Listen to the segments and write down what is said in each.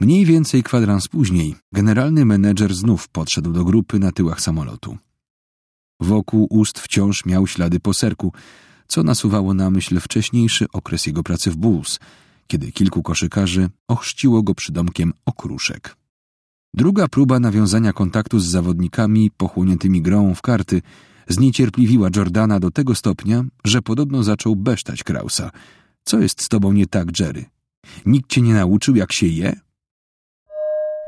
Mniej więcej kwadrans później generalny menedżer znów podszedł do grupy na tyłach samolotu. Wokół ust wciąż miał ślady poserku, co nasuwało na myśl wcześniejszy okres jego pracy w Bulls, kiedy kilku koszykarzy ochrzciło go przydomkiem okruszek. Druga próba nawiązania kontaktu z zawodnikami pochłoniętymi grą w karty zniecierpliwiła Jordana do tego stopnia, że podobno zaczął besztać Krausa. Co jest z tobą nie tak, Jerry? Nikt cię nie nauczył, jak się je?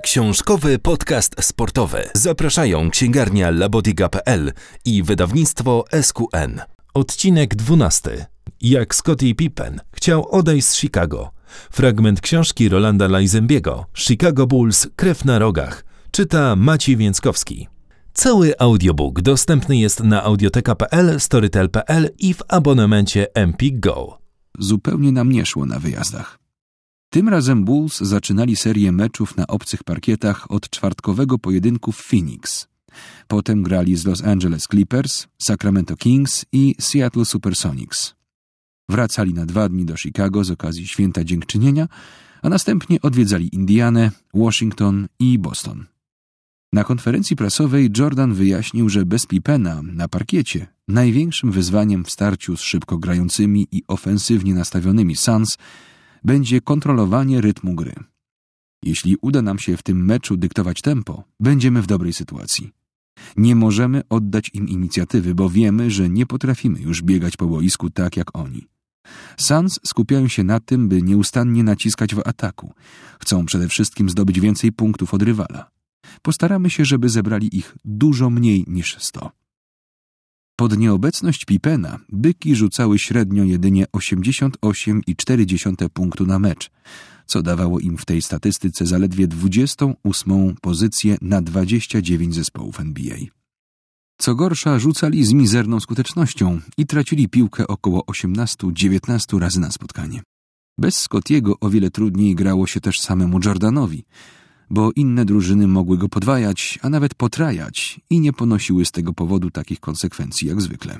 Książkowy podcast sportowy. Zapraszają księgarnia labodiga.pl i wydawnictwo SQN. Odcinek 12. Jak Scottie Pippen chciał odejść z Chicago. Fragment książki Rolanda Lajzembiego Chicago Bulls Krew na rogach. Czyta Maciej Więckowski. Cały audiobook dostępny jest na audioteka.pl, storytel.pl i w abonamencie Empik Go. Zupełnie nam nie szło na wyjazdach. Tym razem Bulls zaczynali serię meczów na obcych parkietach od czwartkowego pojedynku w Phoenix. Potem grali z Los Angeles Clippers, Sacramento Kings i Seattle Supersonics. Wracali na dwa dni do Chicago z okazji Święta Dziękczynienia, a następnie odwiedzali Indianę, Washington i Boston. Na konferencji prasowej Jordan wyjaśnił, że bez Pipena na parkiecie największym wyzwaniem w starciu z szybko grającymi i ofensywnie nastawionymi Suns będzie kontrolowanie rytmu gry. Jeśli uda nam się w tym meczu dyktować tempo, będziemy w dobrej sytuacji. Nie możemy oddać im inicjatywy, bo wiemy, że nie potrafimy już biegać po boisku tak jak oni. Suns skupiają się na tym, by nieustannie naciskać w ataku. Chcą przede wszystkim zdobyć więcej punktów od rywala. Postaramy się, żeby zebrali ich dużo mniej niż sto. Pod nieobecność Pipena byki rzucały średnio jedynie 88,4 punktu na mecz, co dawało im w tej statystyce zaledwie 28 pozycję na 29 zespołów NBA. Co gorsza, rzucali z mizerną skutecznością i tracili piłkę około 18-19 razy na spotkanie. Bez Scottiego o wiele trudniej grało się też samemu Jordanowi, bo inne drużyny mogły go podwajać, a nawet potrajać i nie ponosiły z tego powodu takich konsekwencji jak zwykle.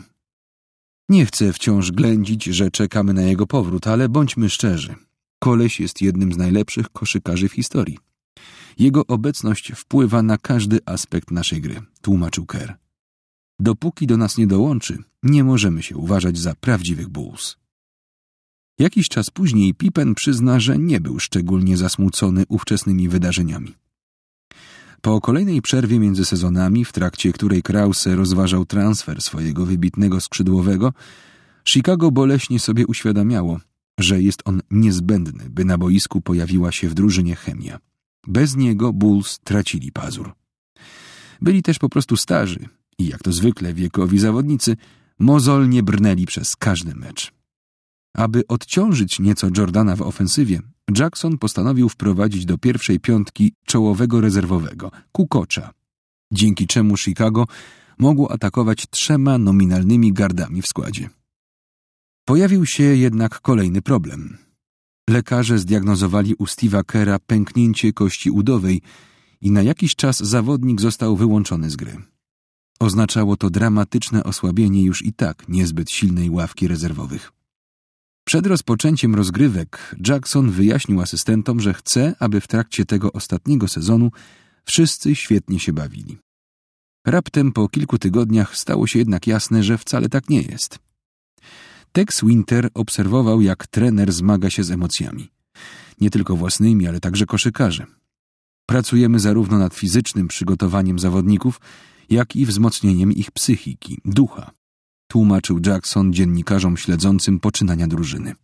Nie chcę wciąż ględzić, że czekamy na jego powrót, ale bądźmy szczerzy. Koleś jest jednym z najlepszych koszykarzy w historii. Jego obecność wpływa na każdy aspekt naszej gry, tłumaczył Kerr. Dopóki do nas nie dołączy, nie możemy się uważać za prawdziwych Bulls. Jakiś czas później Pippen przyzna, że nie był szczególnie zasmucony ówczesnymi wydarzeniami. Po kolejnej przerwie między sezonami, w trakcie której Krause rozważał transfer swojego wybitnego skrzydłowego, Chicago boleśnie sobie uświadamiało, że jest on niezbędny, by na boisku pojawiła się w drużynie chemia. Bez niego Bulls tracili pazur. Byli też po prostu starzy i jak to zwykle wiekowi zawodnicy, mozolnie brnęli przez każdy mecz. Aby odciążyć nieco Jordana w ofensywie, Jackson postanowił wprowadzić do pierwszej piątki czołowego rezerwowego, Kukocza, dzięki czemu Chicago mogło atakować trzema nominalnymi gardami w składzie. Pojawił się jednak kolejny problem. Lekarze zdiagnozowali u Steve'a Kera pęknięcie kości udowej i na jakiś czas zawodnik został wyłączony z gry. Oznaczało to dramatyczne osłabienie już i tak niezbyt silnej ławki rezerwowych. Przed rozpoczęciem rozgrywek Jackson wyjaśnił asystentom, że chce, aby w trakcie tego ostatniego sezonu wszyscy świetnie się bawili. Raptem po kilku tygodniach stało się jednak jasne, że wcale tak nie jest. Tex Winter obserwował, jak trener zmaga się z emocjami. Nie tylko własnymi, ale także koszykarzy. Pracujemy zarówno nad fizycznym przygotowaniem zawodników, jak i wzmocnieniem ich psychiki, ducha tłumaczył Jackson dziennikarzom śledzącym poczynania drużyny.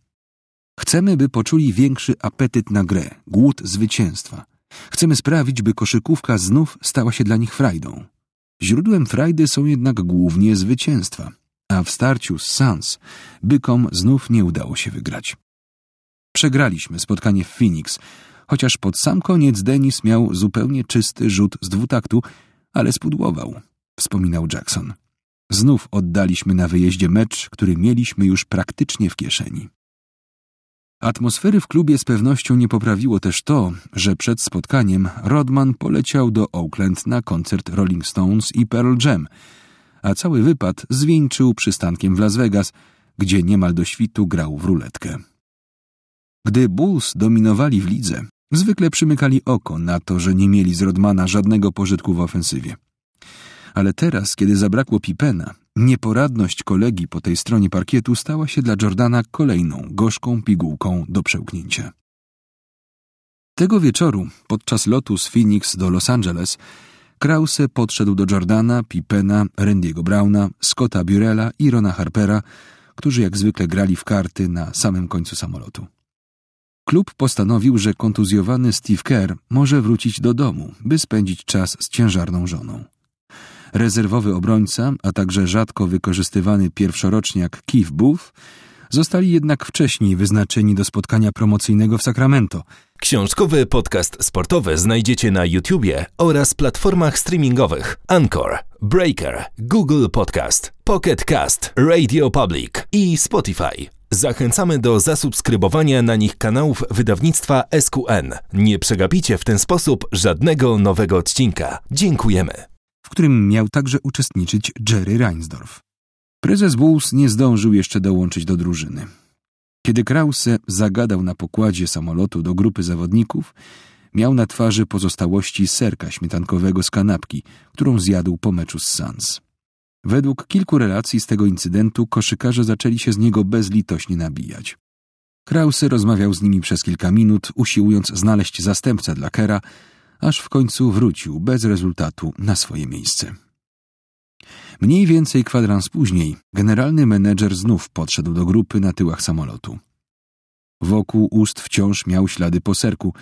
Chcemy, by poczuli większy apetyt na grę, głód zwycięstwa. Chcemy sprawić, by koszykówka znów stała się dla nich frajdą. Źródłem frajdy są jednak głównie zwycięstwa, a w starciu z Suns bykom znów nie udało się wygrać. Przegraliśmy spotkanie w Phoenix, chociaż pod sam koniec Denis miał zupełnie czysty rzut z dwutaktu, ale spudłował, wspominał Jackson. Znów oddaliśmy na wyjeździe mecz, który mieliśmy już praktycznie w kieszeni. Atmosfery w klubie z pewnością nie poprawiło też to, że przed spotkaniem Rodman poleciał do Oakland na koncert Rolling Stones i Pearl Jam, a cały wypad zwieńczył przystankiem w Las Vegas, gdzie niemal do świtu grał w ruletkę. Gdy Bulls dominowali w lidze, Zwykle przymykali oko na to, że nie mieli z Rodmana żadnego pożytku w ofensywie. Ale teraz, kiedy zabrakło Pipena, nieporadność kolegi po tej stronie parkietu stała się dla Jordana kolejną gorzką pigułką do przełknięcia. Tego wieczoru, podczas lotu z Phoenix do Los Angeles, Krause podszedł do Jordana, Pipena, Randy'ego Browna, Scotta Burella i Rona Harpera, którzy jak zwykle grali w karty na samym końcu samolotu. Klub postanowił, że kontuzjowany Steve Kerr może wrócić do domu, by spędzić czas z ciężarną żoną. Rezerwowy obrońca, a także rzadko wykorzystywany pierwszoroczniak Keith Booth zostali jednak wcześniej wyznaczeni do spotkania promocyjnego w Sacramento. Książkowy podcast sportowy znajdziecie na YouTubie oraz platformach streamingowych Anchor, Breaker, Google Podcast, Pocket Cast, Radio Public i Spotify. Zachęcamy do zasubskrybowania na nich kanałów wydawnictwa SQN. Nie przegapicie w ten sposób żadnego nowego odcinka. Dziękujemy. W którym miał także uczestniczyć Jerry Reinsdorf. Prezes Bulls nie zdążył jeszcze dołączyć do drużyny. Kiedy Krause zagadał na pokładzie samolotu do grupy zawodników, miał na twarzy pozostałości serka śmietankowego z kanapki, którą zjadł po meczu z Suns. Według kilku relacji z tego incydentu koszykarze zaczęli się z niego bezlitośnie nabijać. Krause rozmawiał z nimi przez kilka minut, usiłując znaleźć zastępcę dla Kera, aż w końcu wrócił bez rezultatu na swoje miejsce. Mniej więcej kwadrans później generalny menedżer znów podszedł do grupy na tyłach samolotu. Wokół ust wciąż miał ślady poserku,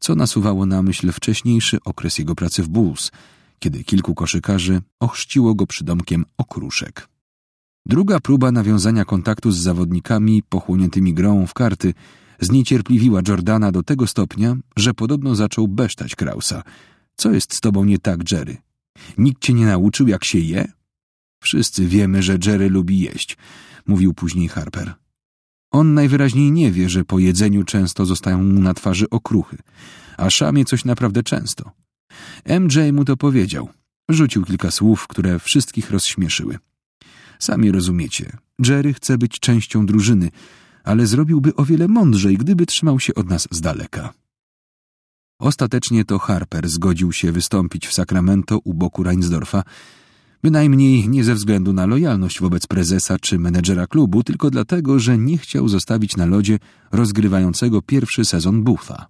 co nasuwało na myśl wcześniejszy okres jego pracy w Bulls, kiedy kilku koszykarzy ochrzciło go przydomkiem okruszek. Druga próba nawiązania kontaktu z zawodnikami pochłoniętymi grą w karty zniecierpliwiła Jordana do tego stopnia, że podobno zaczął besztać Krausa. Co jest z tobą nie tak, Jerry? Nikt cię nie nauczył, jak się je? Wszyscy wiemy, że Jerry lubi jeść, mówił później Harper. On najwyraźniej nie wie, że po jedzeniu często zostają mu na twarzy okruchy, a szamie coś naprawdę często. MJ mu to powiedział. Rzucił kilka słów, które wszystkich rozśmieszyły. Sami rozumiecie, Jerry chce być częścią drużyny, ale zrobiłby o wiele mądrzej, gdyby trzymał się od nas z daleka. Ostatecznie to Harper zgodził się wystąpić w Sacramento u boku Reinsdorfa, bynajmniej nie ze względu na lojalność wobec prezesa czy menedżera klubu, tylko dlatego, że nie chciał zostawić na lodzie rozgrywającego pierwszy sezon Buffa.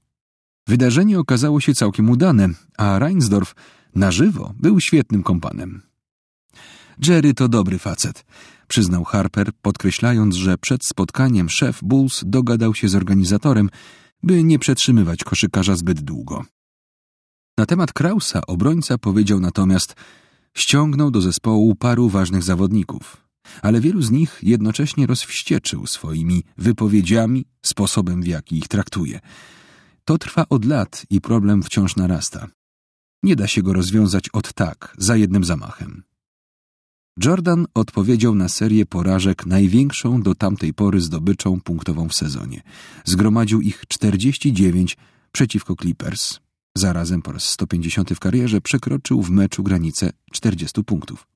Wydarzenie okazało się całkiem udane, a Reinsdorf na żywo był świetnym kompanem. Jerry to dobry facet, przyznał Harper, podkreślając, że przed spotkaniem szef Bulls dogadał się z organizatorem, by nie przetrzymywać koszykarza zbyt długo. Na temat Krausa obrońca powiedział natomiast, ściągnął do zespołu paru ważnych zawodników, ale wielu z nich jednocześnie rozwścieczył swoimi wypowiedziami, sposobem w jaki ich traktuje. To trwa od lat i problem wciąż narasta. Nie da się go rozwiązać od tak, za jednym zamachem. Jordan odpowiedział na serię porażek największą do tamtej pory zdobyczą punktową w sezonie. Zgromadził ich 49 przeciwko Clippers. Zarazem po raz 150 w karierze przekroczył w meczu granicę 40 punktów.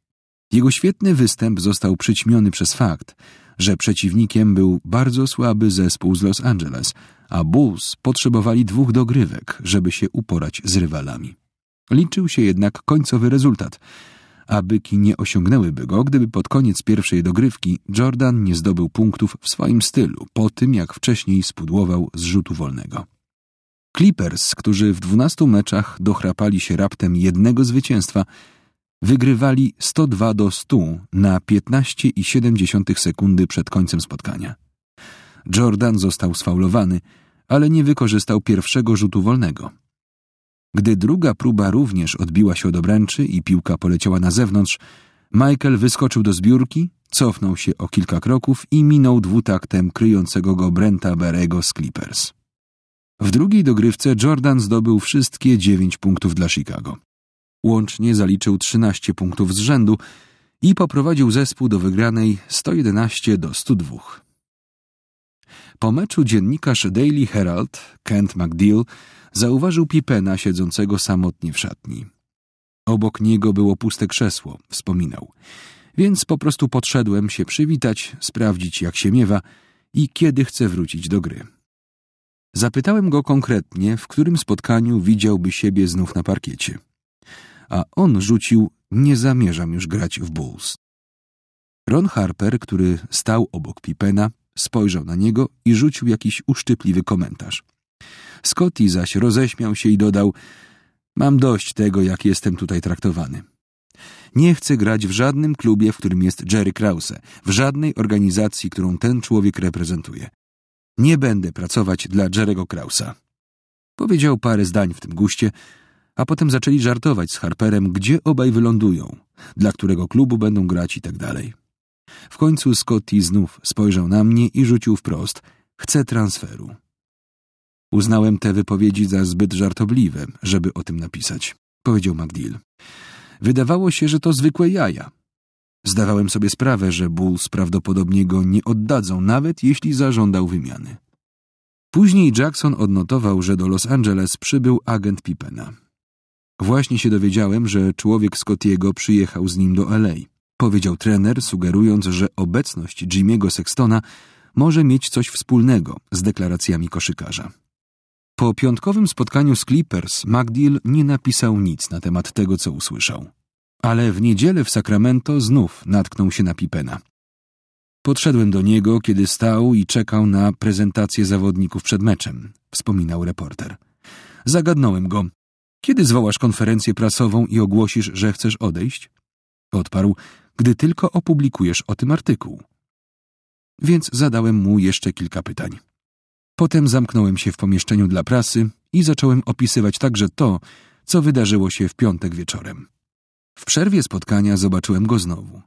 Jego świetny występ został przyćmiony przez fakt, że przeciwnikiem był bardzo słaby zespół z Los Angeles, a Bulls potrzebowali dwóch dogrywek, żeby się uporać z rywalami. Liczył się jednak końcowy rezultat – a byki nie osiągnęłyby go, gdyby pod koniec pierwszej dogrywki Jordan nie zdobył punktów w swoim stylu, po tym jak wcześniej spudłował z rzutu wolnego. Clippers, którzy w dwunastu meczach dochrapali się raptem jednego zwycięstwa, wygrywali 102 do 100 na 15,7 sekundy przed końcem spotkania. Jordan został sfaulowany, ale nie wykorzystał pierwszego rzutu wolnego. Gdy druga próba również odbiła się od obręczy i piłka poleciała na zewnątrz, Michael wyskoczył do zbiórki, cofnął się o kilka kroków i minął dwutaktem kryjącego go Brenta Berego z Clippers. W drugiej dogrywce Jordan zdobył wszystkie dziewięć punktów dla Chicago. Łącznie zaliczył 13 punktów z rzędu i poprowadził zespół do wygranej 111 do 102. Po meczu dziennikarz Daily Herald, Kent McDeal, zauważył Pipena siedzącego samotnie w szatni. Obok niego było puste krzesło, wspominał. Więc po prostu podszedłem się przywitać, sprawdzić jak się miewa i kiedy chce wrócić do gry. Zapytałem go konkretnie, w którym spotkaniu widziałby siebie znów na parkiecie. A on rzucił, nie zamierzam już grać w Bulls. Ron Harper, który stał obok Pipena, spojrzał na niego i rzucił jakiś uszczypliwy komentarz. Scotty zaś roześmiał się i dodał: Mam dość tego, jak jestem tutaj traktowany. Nie chcę grać w żadnym klubie, w którym jest Jerry Krause, w żadnej organizacji, którą ten człowiek reprezentuje. Nie będę pracować dla Jerego Krausa. Powiedział parę zdań w tym guście, a potem zaczęli żartować z Harperem, gdzie obaj wylądują, dla którego klubu będą grać i tak dalej. W końcu Scotty znów spojrzał na mnie i rzucił wprost: Chcę transferu. Uznałem te wypowiedzi za zbyt żartobliwe, żeby o tym napisać, powiedział McDill. Wydawało się, że to zwykłe jaja. Zdawałem sobie sprawę, że Bulls prawdopodobnie go nie oddadzą, nawet jeśli zażądał wymiany. Później Jackson odnotował, że do Los Angeles przybył agent Pippena. Właśnie się dowiedziałem, że człowiek Scottiego przyjechał z nim do LA. Powiedział trener, sugerując, że obecność Jimmy'ego Sextona może mieć coś wspólnego z deklaracjami koszykarza. Po piątkowym spotkaniu z Clippers McDill nie napisał nic na temat tego, co usłyszał. Ale w niedzielę w Sacramento znów natknął się na Pipena. Podszedłem do niego, kiedy stał i czekał na prezentację zawodników przed meczem, wspominał reporter. Zagadnąłem go. Kiedy zwołasz konferencję prasową i ogłosisz, że chcesz odejść? Odparł, gdy tylko opublikujesz o tym artykuł. Więc zadałem mu jeszcze kilka pytań. Potem zamknąłem się w pomieszczeniu dla prasy i zacząłem opisywać także to, co wydarzyło się w piątek wieczorem. W przerwie spotkania zobaczyłem go znowu.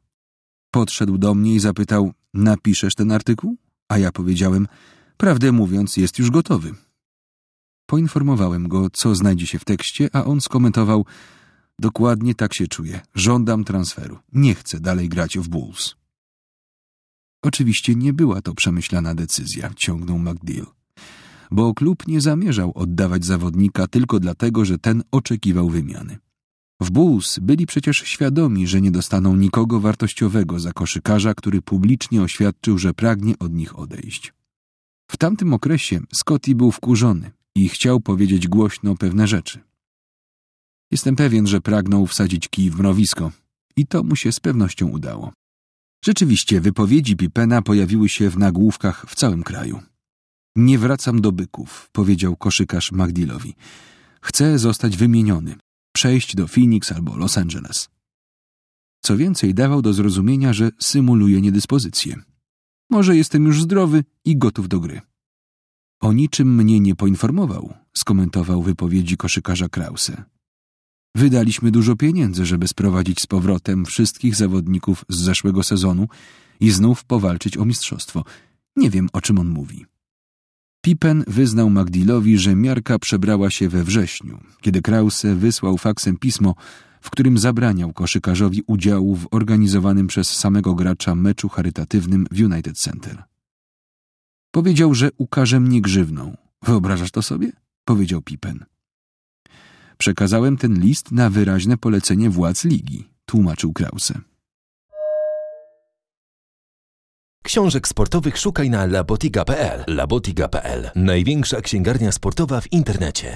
Podszedł do mnie i zapytał: Napiszesz ten artykuł? A ja powiedziałem: Prawdę mówiąc, jest już gotowy. Poinformowałem go, co znajdzie się w tekście, a on skomentował: Dokładnie tak się czuję. Żądam transferu. Nie chcę dalej grać w Bulls. Oczywiście nie była to przemyślana decyzja, ciągnął McDill bo klub nie zamierzał oddawać zawodnika tylko dlatego, że ten oczekiwał wymiany. W Bulls byli przecież świadomi, że nie dostaną nikogo wartościowego za koszykarza, który publicznie oświadczył, że pragnie od nich odejść. W tamtym okresie Scotty był wkurzony i chciał powiedzieć głośno pewne rzeczy. Jestem pewien, że pragnął wsadzić kij w mrowisko i to mu się z pewnością udało. Rzeczywiście wypowiedzi Pipena pojawiły się w nagłówkach w całym kraju. Nie wracam do byków, powiedział koszykarz Magdilowi. Chcę zostać wymieniony, przejść do Phoenix albo Los Angeles. Co więcej, dawał do zrozumienia, że symuluje niedyspozycję. Może jestem już zdrowy i gotów do gry. O niczym mnie nie poinformował, skomentował wypowiedzi koszykarza Krause. Wydaliśmy dużo pieniędzy, żeby sprowadzić z powrotem wszystkich zawodników z zeszłego sezonu i znów powalczyć o mistrzostwo. Nie wiem, o czym on mówi. Pippen wyznał Magdilowi, że miarka przebrała się we wrześniu, kiedy Krause wysłał faksem pismo, w którym zabraniał koszykarzowi udziału w organizowanym przez samego gracza meczu charytatywnym w United Center. Powiedział, że ukaże mnie grzywną. Wyobrażasz to sobie? powiedział Pippen. Przekazałem ten list na wyraźne polecenie władz ligi, tłumaczył Krause. Książek sportowych szukaj na labotiga.pl. Labotiga.pl. Największa księgarnia sportowa w internecie.